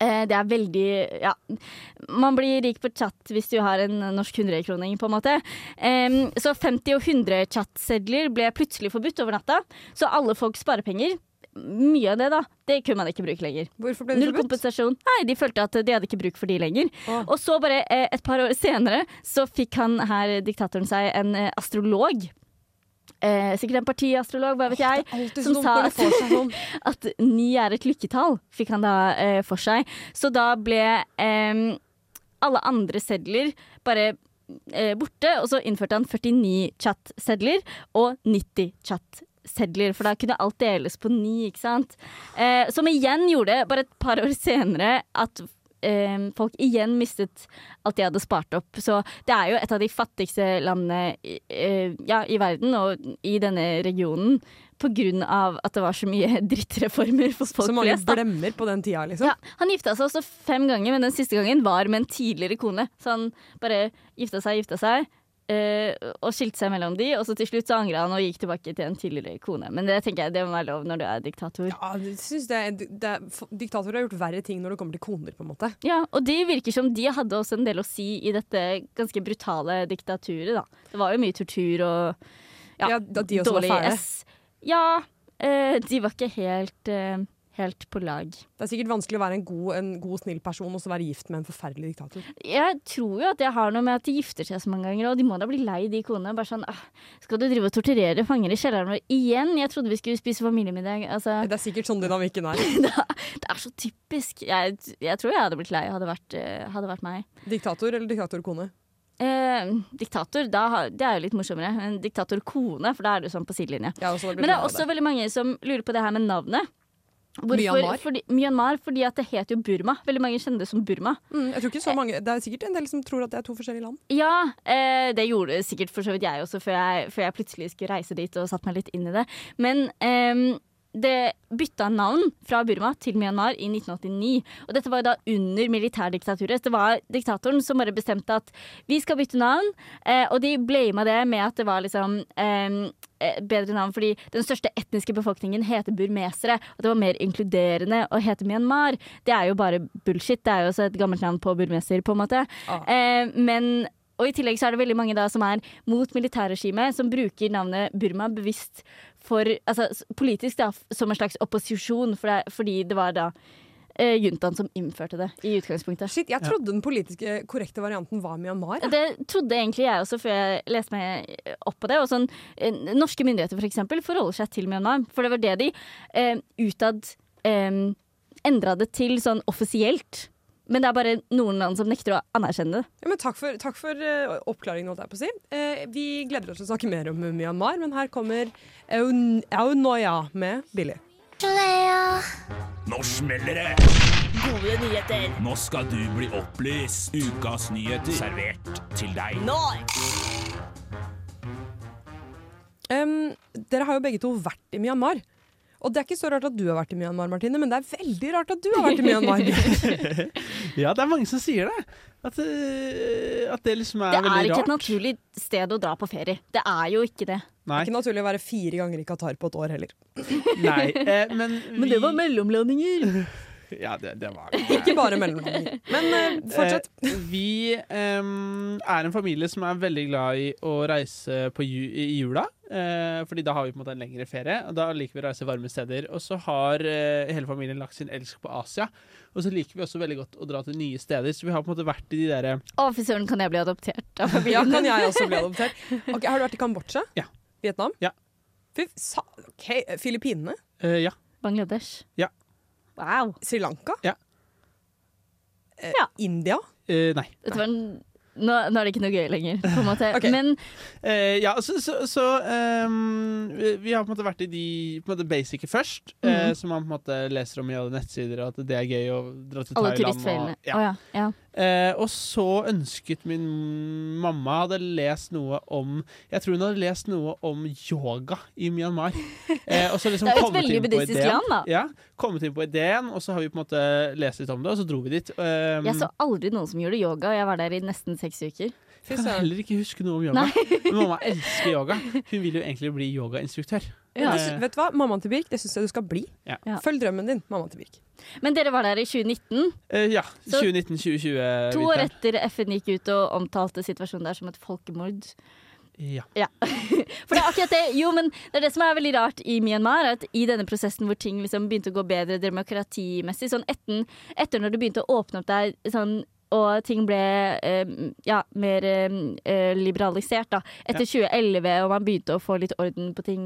S8: Eh, Det er veldig Ja. Man blir rik på chat hvis du har en norsk 100-kroning, på en måte. Så 50 og 100 chatsedler ble plutselig forbudt over natta. Så alle folk sparepenger. Mye av det, da. Det kunne man ikke bruke lenger.
S7: Hvorfor ble det
S8: Null kompensasjon. Nei, de følte at de hadde ikke bruk for de lenger.
S7: Åh.
S8: Og så bare eh, et par år senere så fikk han her, diktatoren, seg en eh, astrolog. Eh, sikkert en partiastrolog, hva vet jeg. Som sa
S7: sånn.
S8: at ni er et lykketall, fikk han da eh, for seg. Så da ble eh, alle andre sedler bare eh, borte, og så innførte han 49 chat-sedler og 90 chat-sedler, for da kunne alt deles på ni, ikke sant. Eh, som igjen gjorde, bare et par år senere, at eh, folk igjen mistet alt de hadde spart opp. Så det er jo et av de fattigste landene i, eh, ja, i verden og i denne regionen. På grunn av at det var så mye drittreformer for folk
S7: Så mange
S8: flest.
S7: blemmer på den tida, liksom.
S8: Ja, han gifta seg også fem ganger, men den siste gangen var med en tidligere kone. Så han bare gifta seg, gifta seg. Eh, og skilte seg mellom de, og så til slutt så angra han og gikk tilbake til en tidligere kone. Men det tenker jeg det må være lov når du er diktator. Ja,
S7: jeg synes det, det, diktatorer har gjort verre ting når det kommer til koner, på en måte.
S8: Ja, Og det virker som de hadde også en del å si i dette ganske brutale diktaturet, da. Det var jo mye tortur og ja,
S7: Ja,
S8: dårlig. S. Ja, eh, de var ikke helt, eh, helt på lag.
S7: Det er sikkert vanskelig å være en god, en god snill person og så være gift med en forferdelig diktator.
S8: Jeg tror jo at det har noe med at de gifter seg så mange ganger, og de må da bli lei de konene. Bare sånn «Ah, Skal du drive og torturere fanger i kjelleren vår igjen? Jeg trodde vi skulle spise familiemiddag. Altså,
S7: Det er sikkert sånn dynamikken er.
S8: det er så typisk. Jeg, jeg tror jeg hadde blitt lei, hadde vært, eh, hadde vært meg.
S7: Diktator eller diktatorkone?
S8: Eh, diktator, da, det er jo litt morsommere. En diktatorkone, for da er du sånn på sidelinje.
S7: Blitt
S8: Men det er
S7: også
S8: også veldig mange som lurer på det her med navnet. Hvorfor,
S7: Myanmar?
S8: Fordi, Myanmar, fordi at det heter jo Burma. Veldig mange kjenner det som Burma.
S7: Mm, jeg tror ikke så mange Det er sikkert en del som tror at det er to forskjellige land.
S8: Ja, eh, det gjorde sikkert for så vidt jeg også, før jeg, før jeg plutselig skulle reise dit og satte meg litt inn i det. Men ehm, det bytta navn fra Burma til Myanmar i 1989. Og dette var da under militærdiktaturet. Det var diktatoren som bare bestemte at vi skal bytte navn. Eh, og de blama det med at det var liksom eh, bedre navn fordi den største etniske befolkningen heter burmesere. Og det var mer inkluderende å hete Myanmar. Det er jo bare bullshit. Det er jo også et gammelt navn på burmeser, på en måte.
S7: Ah.
S8: Eh, men og i tillegg så er det veldig mange da som er mot militærregimet, som bruker navnet Burma bevisst for altså, politisk da, som en slags opposisjon, for det, fordi det var da eh, juntaen som innførte det i utgangspunktet.
S7: Shit, Jeg trodde den politiske korrekte varianten var Myanmar. Ja.
S8: Det trodde egentlig jeg også før jeg leste meg opp på det. Og sånn, eh, norske myndigheter for eksempel forholder seg til Myanmar. For det var det de eh, utad eh, endra det til sånn offisielt. Men det er bare noen land som nekter å anerkjenne det.
S7: Ja, men takk for, takk for uh, oppklaringen, holdt jeg på å si. Uh, vi gleder oss til å snakke mer om Myanmar, men her kommer Aunoya med Billy.
S2: Nå smeller det!
S1: Gode nyheter
S2: Nå skal du bli opplyst. Ukas nyheter servert til deg.
S1: nå!
S7: Um, dere har jo begge to vært i Myanmar. Og det er ikke så rart at du har vært i Myanmar, Martine, men det er veldig rart at du har vært i Myanmar.
S6: Ja, det er mange som sier det. At, eh, at det liksom er
S8: Det er
S6: veldig
S8: ikke
S6: rart.
S8: et naturlig sted å dra på ferie. Det er jo ikke det.
S6: Nei,
S7: ikke naturlig å være fire ganger i Qatar på et år heller.
S6: nei. Eh, men, vi,
S8: mellomlandinger.
S6: Ja, det, det var det.
S7: Ikke bare mellomganger. Men uh, fortsett.
S6: Eh, vi um, er en familie som er veldig glad i å reise på ju i jula. Uh, fordi da har vi på en måte en lengre ferie, og da liker vi å reise varme steder. Og så har uh, hele familien lagt sin elsk på Asia. Og så liker vi også veldig godt å dra til nye steder. Så vi har på en måte vært i de derre
S8: Å, fy søren, kan jeg bli adoptert av
S7: Ja, kan jeg også bli adoptert? Ok, har du vært i Kambodsja?
S6: Ja.
S7: Vietnam?
S6: Ja.
S7: Fy, sa, ok, Filippinene?
S6: eh, Ja.
S8: Bangladesh.
S6: Ja.
S8: Wow.
S7: Sri Lanka?
S6: Ja.
S7: Eh,
S8: Ja.
S7: India?
S6: eh, nei.
S8: Dette var en, nå, nå er det ikke noe gøy lenger, på en måte.
S7: Ok.
S8: Men
S6: Eh, ja, så, så, så um, vi- Vi har på en måte vært i de på en måte basice først,
S8: Mhm.
S6: eh, som man på en måte leser om i alle nettsider, og at det er gøy å dra til
S8: alle
S6: Thailand.
S8: turistfellene.
S6: Og, ja.
S8: Oh, ja. ja.
S6: Eh, og så ønsket min mamma hadde lest noe om Jeg tror hun hadde lest noe om yoga i Myanmar. Eh, og så liksom
S8: Det er jo et veldig buddhistisk land, da.
S6: Ja, kommet inn på ideen, og så har vi på en måte lest litt om det, og så dro vi dit. Um,
S8: Jeg så aldri noen som gjorde yoga, og jeg var der i nesten seks uker.
S7: Fy
S6: kan heller ikke huske noe om yoga. Men mamma elsker yoga. Hun vil jo egentlig bli yogainstruktør.
S7: Ja.
S6: Eh,
S7: Vet du hva? Mammaen til Birk, det syns jeg du skal bli.
S6: Ja.
S8: Ja.
S7: Følg drømmen din, mammaen til Birk.
S8: Men dere var der i 2019,
S6: eh, ja. 2019-2020.
S8: to år etter FN gikk ut og omtalte situasjonen der som et folkemord.
S6: Ja.
S8: For det er akkurat det Jo, men det er det som er veldig rart i Myanmar, at i denne prosessen hvor ting liksom begynte å gå bedre demokratimessig, sånn etter, etter når det begynte å åpne opp der sånn og ting ble eh, ja, mer eh, liberalisert da. Etter 2011, og man begynte å få litt orden på ting,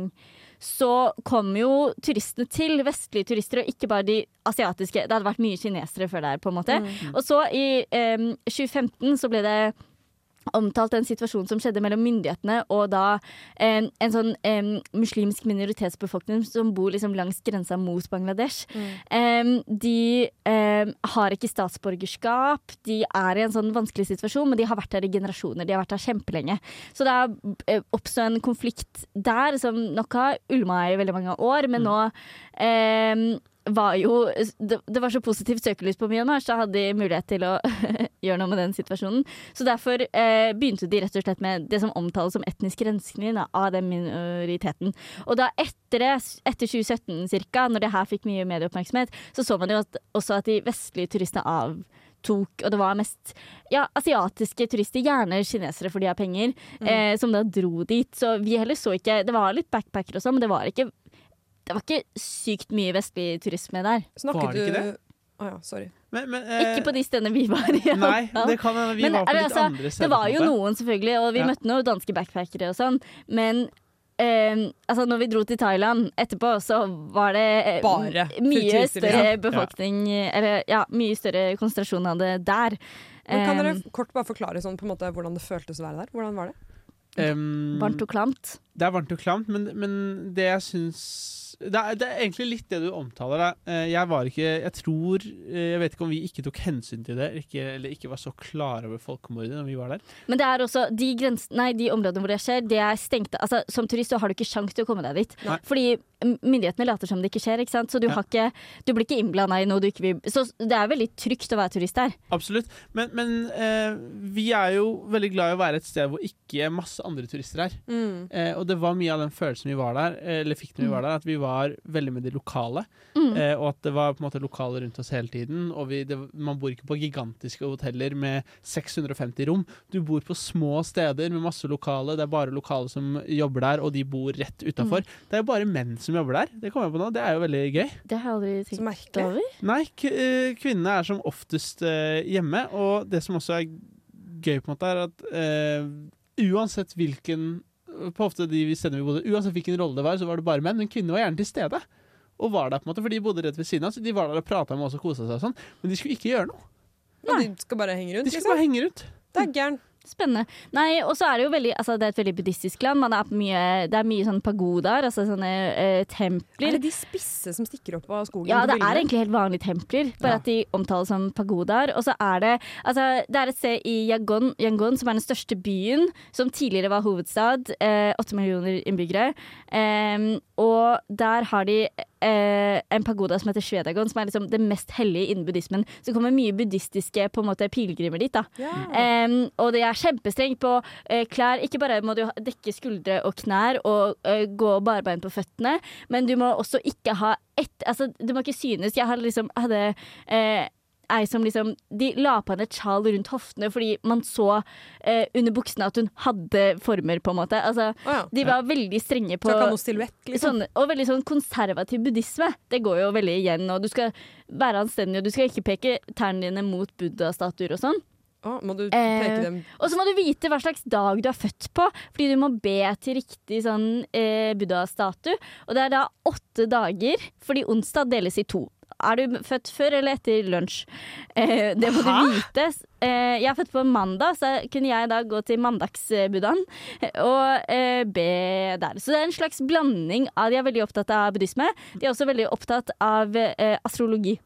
S8: så kom jo turistene til, vestlige turister, og ikke bare de asiatiske. Det hadde vært mye kinesere før der, på en måte. Og så i eh, 2015 så ble det omtalt en situasjon som skjedde mellom myndighetene og da en, en sånn um, muslimsk minoritetsbefolkning som bor liksom langs grensa mot Bangladesh. Em, de um, har ikke statsborgerskap, de er i en sånn vanskelig situasjon, men de har vært her i generasjoner. De har vært her kjempelenge. Så det har eh, oppstått en konflikt der som nok har ulma i veldig mange år, men nå em, var jo det, det var så positivt søkelys på Myanmar, så hadde de mulighet til å gjøre noe med den situasjonen. Så derfor eh, begynte de rett og slett med det som omtales som etnisk rensking av den minoriteten. Og da etter etter 2017 cirka, når det her fikk mye medieoppmerksomhet, så så man jo at, også at de vestlige turistene avtok, og det var mest ja, asiatiske turister, gjerne kinesere for de har penger, eh, som da dro dit. Så vi heller så ikke Det var litt backpacker og sånn, men det var ikke det var ikke sykt mye vestlig turisme der.
S7: Snakket
S6: Var det ikke
S7: du Å ja, sorry.
S6: Men, men, eh,
S8: Ikke på de stedene vi var i.
S6: Nei, det kan hende vi
S8: Men,
S6: var på litt
S8: altså,
S6: andre steder.
S8: Det var jo noen, selvfølgelig, og vi
S6: Ja.
S8: møtte noen danske backpackere og sånn, men eh, altså når vi dro til Thailand etterpå, så var det eh,
S7: Bare
S8: mye større
S7: ja.
S8: befolkning Eller ja, mye større konsentrasjon av det der.
S7: Men kan
S8: Eh,
S7: dere kort bare forklare sånn, på en måte, hvordan det føltes å være der? Hvordan var det?
S6: Um,
S8: Varmt og klamt.
S6: Det er varmt og klamt, men, men det jeg syns det er, det er egentlig litt det du omtaler. Da. Eh, Jeg var ikke Jeg tror eh, Jeg vet ikke om vi ikke tok hensyn til det, ikke, eller ikke var så klare over folkemordet når vi var der.
S8: Men det er også de, grens, nei, de områdene hvor det skjer, det er stengte. Altså, som turist så har du ikke sjanse til å komme deg dit.
S6: Nei.
S8: Fordi mm, myndighetene later som det ikke skjer. Ikke sant? Så du,
S6: Ja.
S8: har ikke, du blir ikke innblanda i noe du ikke vil Så det er veldig trygt å være turist der.
S6: Absolutt. Men, men eh, vi er jo veldig glad i å være et sted hvor ikke masse andre turister er.
S7: Mm.
S6: Eh, og det var mye av den følelsen vi var der, eh, eller fikk når vi var der, at vi var veldig med de lokale.
S8: Mm.
S6: Eh, og at det var på en måte lokale rundt oss hele tiden. Og vi, det, man bor ikke på gigantiske hoteller med 650 rom. Du bor på små steder med masse lokale. Det er bare lokale som jobber der, og de bor rett utafor. Det er jo bare menn som jobber der. Det kommer jeg på nå. Det er jo veldig gøy.
S8: Det har jeg aldri tenkt
S7: merkelig.
S8: over.
S6: Nei, k eh, kvinnene er som oftest eh, hjemme, og det som også er gøy, på en måte, er at eh, uansett hvilken På ofte de stedene vi bodde, uansett hvilken rolle det var, så var det bare menn, men kvinner var gjerne til stede. Og var der på en måte, for de bodde rett ved siden av så De var der og prata med oss og kosa seg og sånn, men de skulle ikke gjøre noe.
S7: Og de skal bare henge rundt,
S6: De skulle
S7: liksom?
S6: bare henge rundt.
S7: Det er gæren.
S8: Spennende. Nei, og så er det jo veldig Altså, det er et veldig buddhistisk land. Man er på mye, det er mye sånn pagodaer, altså sånne eh, templer.
S7: Er det de spisse som stikker opp av skogen?
S8: Ja, det er egentlig helt vanlige templer, bare
S6: Ja.
S8: at de omtales som pagodaer. Og så er det altså, Det er et sted i Yangon, Yangon som er den største byen, som tidligere var hovedstad. eh, Åtte millioner innbyggere. Em, og der har de eh, en pagoda som heter Svedagon, som er liksom det mest hellige innen buddhismen. Så det kommer mye buddhistiske på en måte, pilegrimer dit. da.
S7: Yeah.
S8: Um, og det er kjempestrengt på eh, klær. Ikke bare må du dekke skuldre og knær og eh, gå barbeint på føttene, men du må også ikke ha ett Altså, du må ikke synes. Jeg hadde liksom hadde eh, ei som liksom De la på henne et sjal rundt hoftene fordi man så eh, under buksene at hun hadde former, på en måte. Altså,
S7: oh, ja.
S8: de var veldig strenge på
S7: silhuett, liksom?
S8: Sånn, og veldig sånn konservativ buddhisme. Det går jo veldig igjen. Og du skal være anstendig, og du skal ikke peke tærne dine mot buddha-statuer og sånn.
S7: Oh, må du
S8: Eh,
S7: peke dem
S8: Og så må du vite hva slags dag du er født på, fordi du må be til riktig sånn eh, buddha-statue. Og det er da åtte dager, fordi onsdag deles i to. Er du født før eller etter lunsj? Eh, det må du vite. Eh, jeg er født på mandag, så kunne jeg da gå til mandagsbuddhaen og eh, be der. Så det er en slags blanding av De er veldig opptatt av buddhisme. De er også veldig opptatt av eh, astrologi.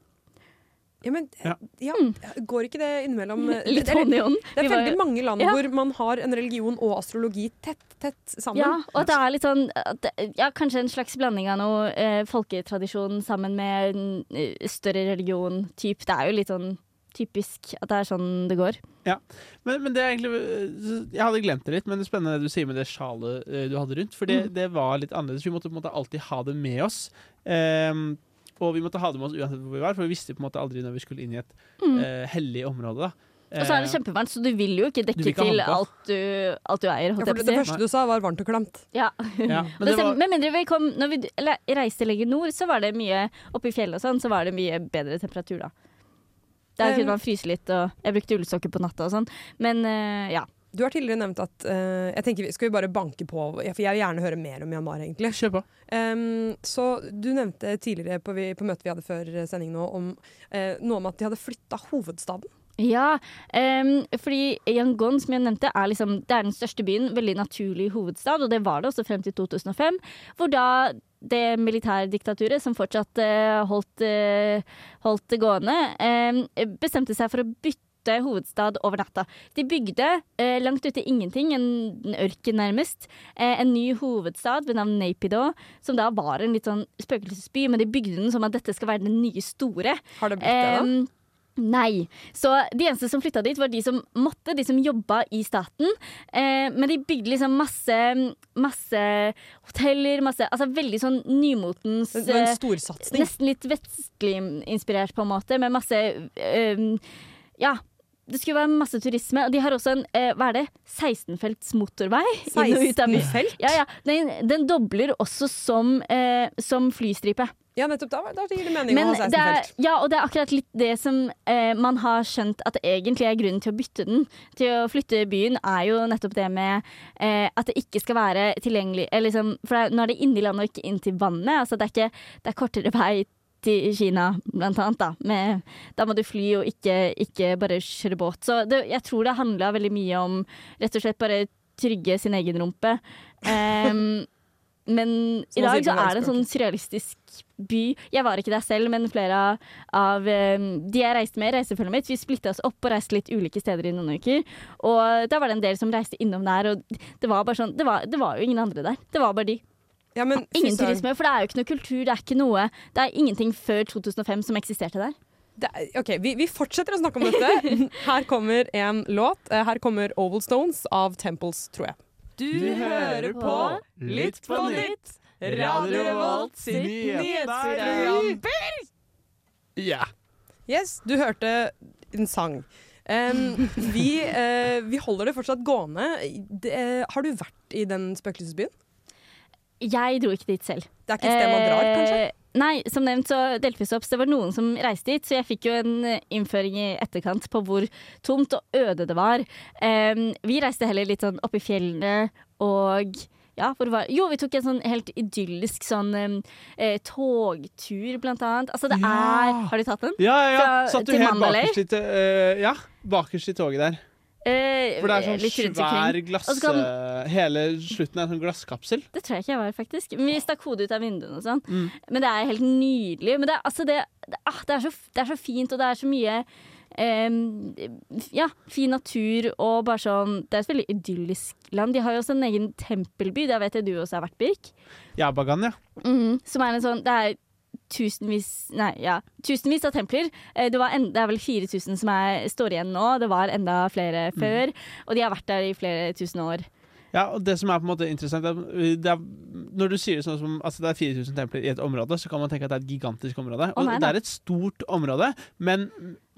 S7: Ja, men
S6: Ja.
S7: ja, går ikke det innimellom eh,
S8: Litt hånd i hånd.
S7: det er veldig mange land
S8: Ja.
S7: hvor man har en religion og astrologi tett, tett sammen.
S8: Ja, og det er litt sånn at Ja, kanskje en slags blanding av noe eh, folketradisjon sammen med en eh, større religion. Typ. Det er jo litt sånn typisk at det er sånn det går.
S6: Men, men det er egentlig Jeg hadde glemt det litt, men det er spennende det du sier med det sjalet du hadde rundt. For det, det var litt annerledes. Vi måtte på en måte alltid ha det med oss. Ehm, og vi måtte ha det med oss uansett hvor vi var, for vi visste på en måte aldri når vi skulle inn i et øh, hellig område. da.
S8: Og så er det
S6: Eh,
S8: kjempevarmt, så du vil jo ikke dekke
S6: ikke
S8: til alt du, alt du eier.
S7: Ja, for det, det første du sa, var varmt og klamt.
S8: Ja.
S6: ja, men
S8: Men
S6: det var,
S8: Med mindre vi kom Når vi eller, reiste lenger nord, så var det mye Oppe i fjellet og sånn, så var det mye bedre temperatur, da. Der
S7: Um,
S8: kunne man fryse litt, og jeg brukte ullsokker på natta og sånn. Men eh, ja.
S7: Du har tidligere nevnt at uh, jeg tenker, vi- Skal vi bare banke på? For jeg vil gjerne høre mer om Myanmar, egentlig.
S6: Kjør på.
S7: Um, så Du nevnte tidligere på, vi, på møtet vi hadde før sending nå, om uh, noe om at de hadde flytta hovedstaden.
S8: Ja, um, fordi Yangon, som jeg nevnte, er, liksom, det er den største byen. Veldig naturlig hovedstad, og det var det også frem til 2005. Hvor da det militærdiktaturet, som fortsatt uh, holdt, holdt det gående, em, bestemte seg for å bytte bytte hovedstad over natta. De bygde eh, langt ute i ingenting, en, en ørken nærmest, eh, en ny hovedstad ved navn Napido, som da var en litt sånn spøkelsesby, men de bygde den som at dette skal være den nye store.
S7: Har det blitt det, da?
S8: Nei. Så de eneste som flytta dit, var de som måtte, de som jobba i staten. Eh, men de bygde liksom masse, masse hoteller, masse Altså veldig sånn nymotens
S7: Det var en
S8: eh,
S7: storsatsing.
S8: Nesten litt vestlig inspirert, på en måte, med masse eh, Ja. Det skulle være masse turisme, og de har også en eh, hva er det, 16-felts motorvei. inn og ut av byen.
S7: 16 felt?
S8: Ja, ja. Den, den dobler også som, eh, som flystripe.
S7: Ja, nettopp. Da, da gir det mening
S8: Men
S7: å ha 16
S8: det er,
S7: felt.
S8: ja, og det er akkurat litt det som eh, man har skjønt at egentlig er grunnen til å bytte den. Til å flytte byen er jo nettopp det med eh, at det ikke skal være tilgjengelig liksom, For det nå er det inni landet og ikke inn til vannet. Altså det er, ikke, det er kortere vei til Kina, blant annet. Da, med, da må du fly og ikke, ikke bare kjøre båt. Så det, jeg tror det handla veldig mye om rett og slett bare trygge sin egen rumpe. Um, men i dag så er det en sånn surrealistisk by. Jeg var ikke der selv, men flere av, eh, de jeg reiste med i reisefølget mitt, vi splitta oss opp og reiste litt ulike steder i noen uker. Og da var det en del som reiste innom der, og det var bare sånn Det var, det var jo ingen andre der. Det var bare de.
S7: Ja, men
S8: Ingen
S7: søren.
S8: turisme, for det er jo ikke noe kultur, det er ikke noe Det er ingenting før 2005 som eksisterte der.
S7: Det er- OK, vi, vi fortsetter å snakke om dette. Her kommer en låt. Eh, Her kommer Oval Stones av Temples, tror jeg.
S6: Du hører på Litt på nytt, Radio Revolt sitt nyhetsprogram. Ja.
S7: Yes, du hørte en sang. Um, vi, uh, vi holder det fortsatt gående. Det, uh, har du vært i den spøkelsesbyen?
S8: Jeg dro ikke dit selv.
S7: Det er ikke et sted man drar, kanskje?
S8: Eh, Nei, som nevnt så delte vi oss opp. Så det var noen som reiste dit, så jeg fikk jo en innføring i etterkant på hvor tomt og øde det var. Em, vi reiste heller litt sånn opp i fjellene og ja, hvor var Jo, vi tok en sånn helt idyllisk sånn eh, togtur, blant annet. Altså, det
S6: Ja.
S8: er Har du tatt den?
S6: Ja, ja, ja. Satt du helt bakerst i, eh, ja, bakerst i toget der.
S8: Eh,
S6: For det er sånn svær glass...
S8: Så kan-
S6: eh, hele slutten er en sånn glasskapsel.
S8: Det tror jeg ikke jeg var, faktisk. Men vi stakk hodet ut av vinduene og sånn.
S6: Mm.
S8: Men det er helt nydelig. Men det er, altså det, det, ah, det, er så, det er så fint, og det er så mye em, ja, fin natur og bare sånn Det er et veldig idyllisk land. De har jo også en egen tempelby, der vet jeg du også har vært, Birk.
S6: Jabagan, ja.
S8: Mm, som er en sånn Det er tusenvis Nei, ja. Tusenvis av templer. Eh, Det, var en, det er vel 4000 som er, står igjen nå. Det var enda flere før. Og de har vært der i flere tusen år.
S6: Ja, og det som er på en måte interessant er, det er, Når du sier sånn som altså det er 4000 templer i et område, så kan man tenke at det er et gigantisk område. Og
S8: nei
S6: det er et stort område, men,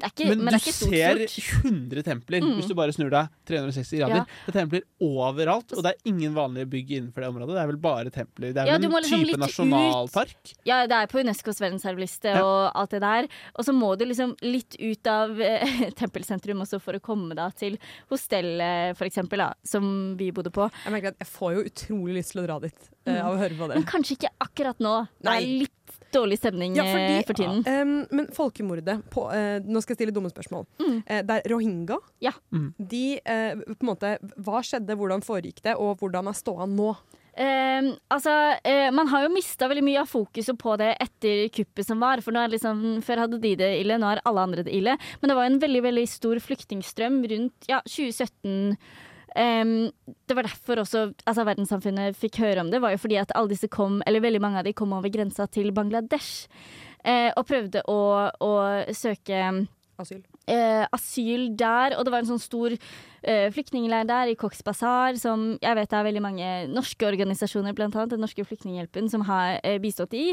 S8: ikke,
S6: men,
S8: men,
S6: du
S8: det er ikke
S6: ser
S8: stort, stort.
S6: 100 templer
S8: Mm.
S6: hvis du bare snur deg 360 grader.
S8: Ja.
S6: Det er templer overalt, og det er ingen vanlige bygg innenfor det området. Det er vel bare templer. Det er
S8: Ja,
S6: vel en
S8: liksom
S6: type
S8: nasjonalpark. ut. Ja, det er på Unescos verdensarvliste
S6: Ja.
S8: og alt det der. Og så må du liksom litt ut av eh, tempelsentrum også for å komme da til hostellet, for eksempel, da, som vi bodde på.
S7: Jeg merker at jeg får jo utrolig lyst til å dra dit eh, av å høre på det.
S8: Men kanskje ikke akkurat nå. Det er litt dårlig stemning
S7: Ja, fordi-
S8: eh, for tiden.
S7: Em, men folkemordet på, uh, Nå skal jeg stille dumme spørsmål.
S8: Mm.
S7: Uh, det er rohingya.
S8: Ja.
S6: Mm.
S7: De, uh, på en måte, hva skjedde, hvordan foregikk det, og hvordan er ståa nå?
S8: Um, altså, uh, man har jo mista veldig mye av fokuset på det etter kuppet som var. For nå er det liksom, Før hadde de det ille, nå har alle andre det ille. Men det var en veldig veldig stor flyktningstrøm rundt ja, 2017. Em, det var derfor også altså, verdenssamfunnet fikk høre om det. var jo fordi at alle disse kom, eller veldig mange av de kom over grensa til Bangladesh. uh, og prøvde å, å søke
S7: Asyl.
S8: Eh, asyl der, og det var en sånn stor eh, flyktningleir der i Cox Bazar, som jeg vet det er veldig mange norske organisasjoner, blant annet Den norske flyktninghjelpen, som har eh, bistått i.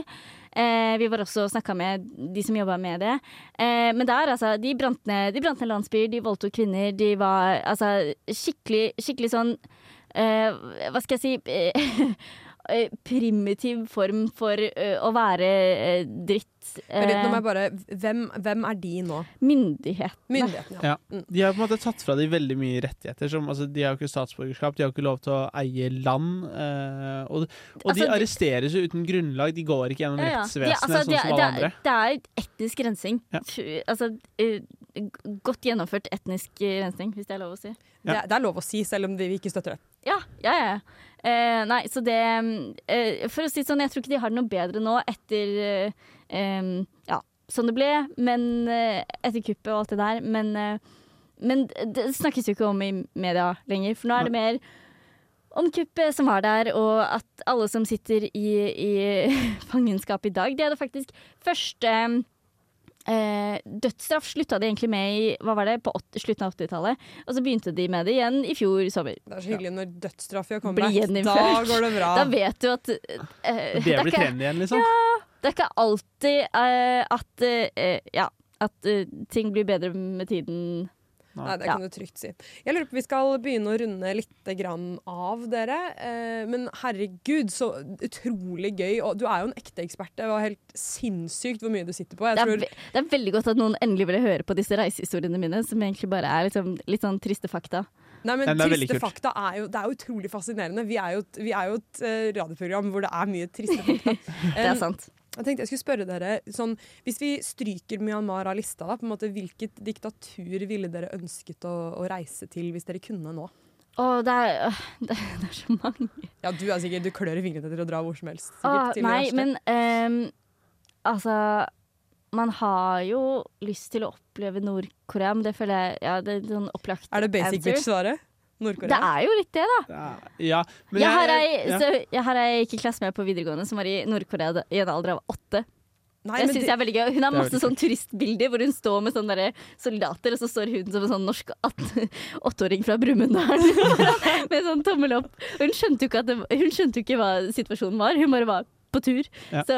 S8: Eh, vi var også og snakka med de som jobba med det. Eh, men der, altså, de brant ned, de brant ned landsbyer, de voldtok kvinner, de var altså skikkelig, skikkelig sånn eh, Hva skal jeg si eh, Primitiv form for eh, å være eh, dritt.
S7: Men litt, nå må
S8: Eh,
S7: jeg bare, hvem, hvem er de nå?
S8: myndighetene.
S7: Myndighetene. Ja.
S6: Ja. De har på en måte tatt fra de veldig mye rettigheter. Som, altså, de har jo ikke statsborgerskap, de har ikke lov til å eie land. eh, og og
S8: Altså,
S6: de arresteres jo uten grunnlag. De går ikke gjennom
S8: Ja, ja.
S6: rettsvesenet
S8: altså,
S6: sånn
S8: det-
S6: som alle andre.
S8: Det er etnisk rensing.
S6: Ja.
S8: Altså, godt gjennomført etnisk rensing, hvis det er lov å si.
S6: Ja.
S7: Det, er- det er lov å si, selv om vi ikke støtter det.
S8: Ja, ja, ja. Eh, nei, så det eh, For å si det sånn, jeg tror ikke de har det noe bedre nå etter eh, Ja, sånn det ble, men eh, etter kuppet og alt det der. Men eh, men det snakkes jo ikke om i media lenger, for nå er det mer om kuppet som var der, og at alle som sitter i, i fangenskap i dag, de hadde faktisk første eh, dødsstraff slutta de egentlig med i hva var det, på 80, slutten av 80-tallet. Og så begynte de med det igjen i fjor sommer.
S7: Det er så hyggelig når dødsstraff gjør comeback. Da går det bra.
S8: Da vet du at eh,
S6: Det
S8: er
S6: trendy igjen, liksom.
S8: Det er ikke alltid eh, at eh, Ja, at eh, ting blir bedre med tiden.
S7: Nei, det
S8: Ja.
S7: kan du trygt si. Jeg lurer på, Vi skal begynne å runde litt grann av dere. Eh, men herregud, så utrolig gøy. Og du er jo en ekte ekspert. Det var helt sinnssykt hvor mye du sitter på. Jeg
S8: Det er,
S7: tror,
S8: det er veldig godt at noen endelig ville høre på disse reisehistoriene mine, som egentlig bare er liksom, litt sånn triste fakta.
S7: nei, men
S6: men er
S7: Triste fakta er jo, det er jo utrolig fascinerende. Vi er jo et, vi er jo et uh, radioprogram hvor det er mye triste fakta.
S8: Det er
S7: Um,
S8: sant.
S7: Jeg tenkte jeg skulle spørre dere sånn, Hvis vi stryker Myanmar av lista, da, på en måte, hvilket diktatur ville dere ønsket å, å reise til hvis dere kunne nå?
S8: Åh, det er, det, det er så mange.
S7: Ja, Du er sikkert, du klør i fingrene til å dra hvor som helst.
S8: Å,
S7: sikkert, til
S8: nei, men um, altså Man har jo lyst til å oppleve Nord-Korea, men det føler jeg ja, det er sånn opplagt
S7: Er det basic
S8: answer.
S7: Bitch-svaret?
S8: Det er jo litt det, da.
S6: Ja, ja, men
S8: Jeg har ei,
S6: ja.
S8: så, jeg har ei ikke klasse med på videregående som var i Nord-Korea i en alder av åtte.
S7: Nei,
S8: Det
S7: men
S8: synes
S7: det-
S8: jeg er veldig gøy. Hun har masse sånn turistbilder hvor hun står med sånne soldater, og så står hun som en sånn norsk åtteåring fra Brumunddal med sånn tommel opp. Og hun skjønte jo ikke, det, hun skjønte jo ikke hva situasjonen var, hun bare var på tur.
S6: Ja.
S8: Så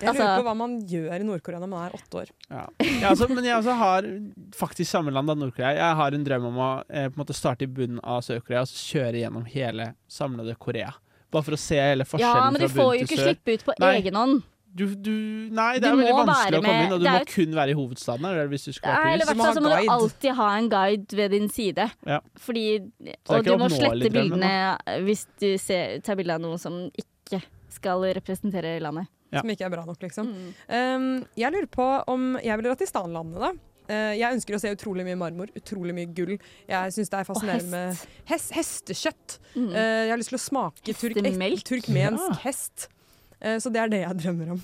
S7: Jeg lurer
S8: altså-
S7: på hva man gjør i Nord-Korea når man er åtte år.
S6: Ja. Jeg altså, men jeg også har faktisk samme land da, Nord-Korea. Jeg har en drøm om å eh, på en måte starte i bunnen av Sør-Korea og så kjøre gjennom hele samlede Korea. Bare for å se hele forskjellen fra bunn til sør.
S8: Ja, men du får jo ikke slippe ut på
S6: Nei.
S8: egen hånd.
S6: Du, du, nei, det
S8: Du
S6: er veldig vanskelig å komme inn, og du må
S8: er-
S6: kun være i hovedstaden. Eller hvis du skal være
S8: eller hvert fall så må du alltid ha en guide ved din side.
S6: Ja.
S8: Fordi, og du må slette bildene hvis du ser, tar bilde av noe som ikke skal representere landet.
S6: Ja.
S7: Som ikke er bra nok, liksom.
S8: Mm.
S7: Um, jeg lurer på om jeg ville dratt til Stanlandet, da. Uh, jeg ønsker å se utrolig mye marmor, utrolig mye gull. Jeg syns det er fascinerende med
S8: hest.
S7: hest, hestekjøtt.
S8: Mm.
S7: Uh, jeg har lyst til å smake turk, et, turkmensk
S6: Ja.
S7: hest. Uh, så det er det jeg drømmer om.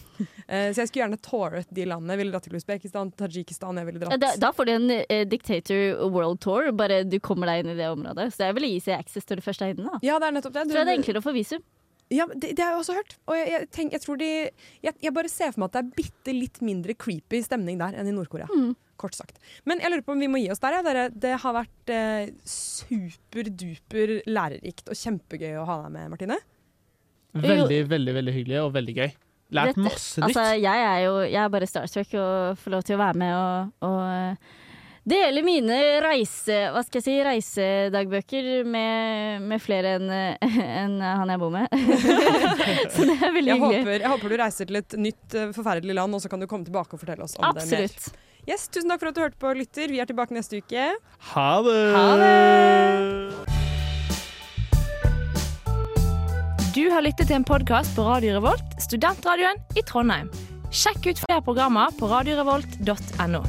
S7: Eh, så jeg skulle gjerne touret de landene. Jeg ville dratt til Usbekistan, Tadsjikistan. Jeg ville dratt
S8: Da, da får du en Dictator World Tour, bare du kommer deg inn i det området. Så jeg ville gi seg access til det første høyden. da.
S7: Ja, det er nettopp det.
S8: Så er det enklere å få visum.
S7: Ja, det, det har jeg også hørt. Og jeg, jeg, tenk, jeg tror de jeg, jeg bare ser for meg at det er bitte litt mindre creepy stemning der enn i Nord-Korea.
S8: Mm.
S7: Kort sagt. Men jeg lurer på om vi må gi oss der. Ja, dere. Det har vært eh, superduper lærerikt og kjempegøy å ha deg med, Martine.
S6: Veldig, veldig veldig hyggelig og veldig gøy. Lært
S8: Dette-
S6: masse nytt.
S8: Altså, jeg er jo jeg er bare starstruck og får lov til å være med og, og eh, dele mine reise, hva skal jeg si, reisedagbøker med, med flere enn en han jeg bor med. Så det er veldig
S7: Jeg
S8: hyggelig.
S7: håper, jeg håper du reiser til et nytt, eh, forferdelig land, og så kan du komme tilbake og fortelle oss om det mer.
S8: Absolutt.
S7: Yes, tusen takk for at du hørte på, lytter. Vi er tilbake neste uke.
S6: Ha det!
S7: Ha det!
S9: Du har lyttet til en podkast på Radio Revolt, studentradioen i Trondheim. Sjekk ut flere programmer på radiorevolt.no.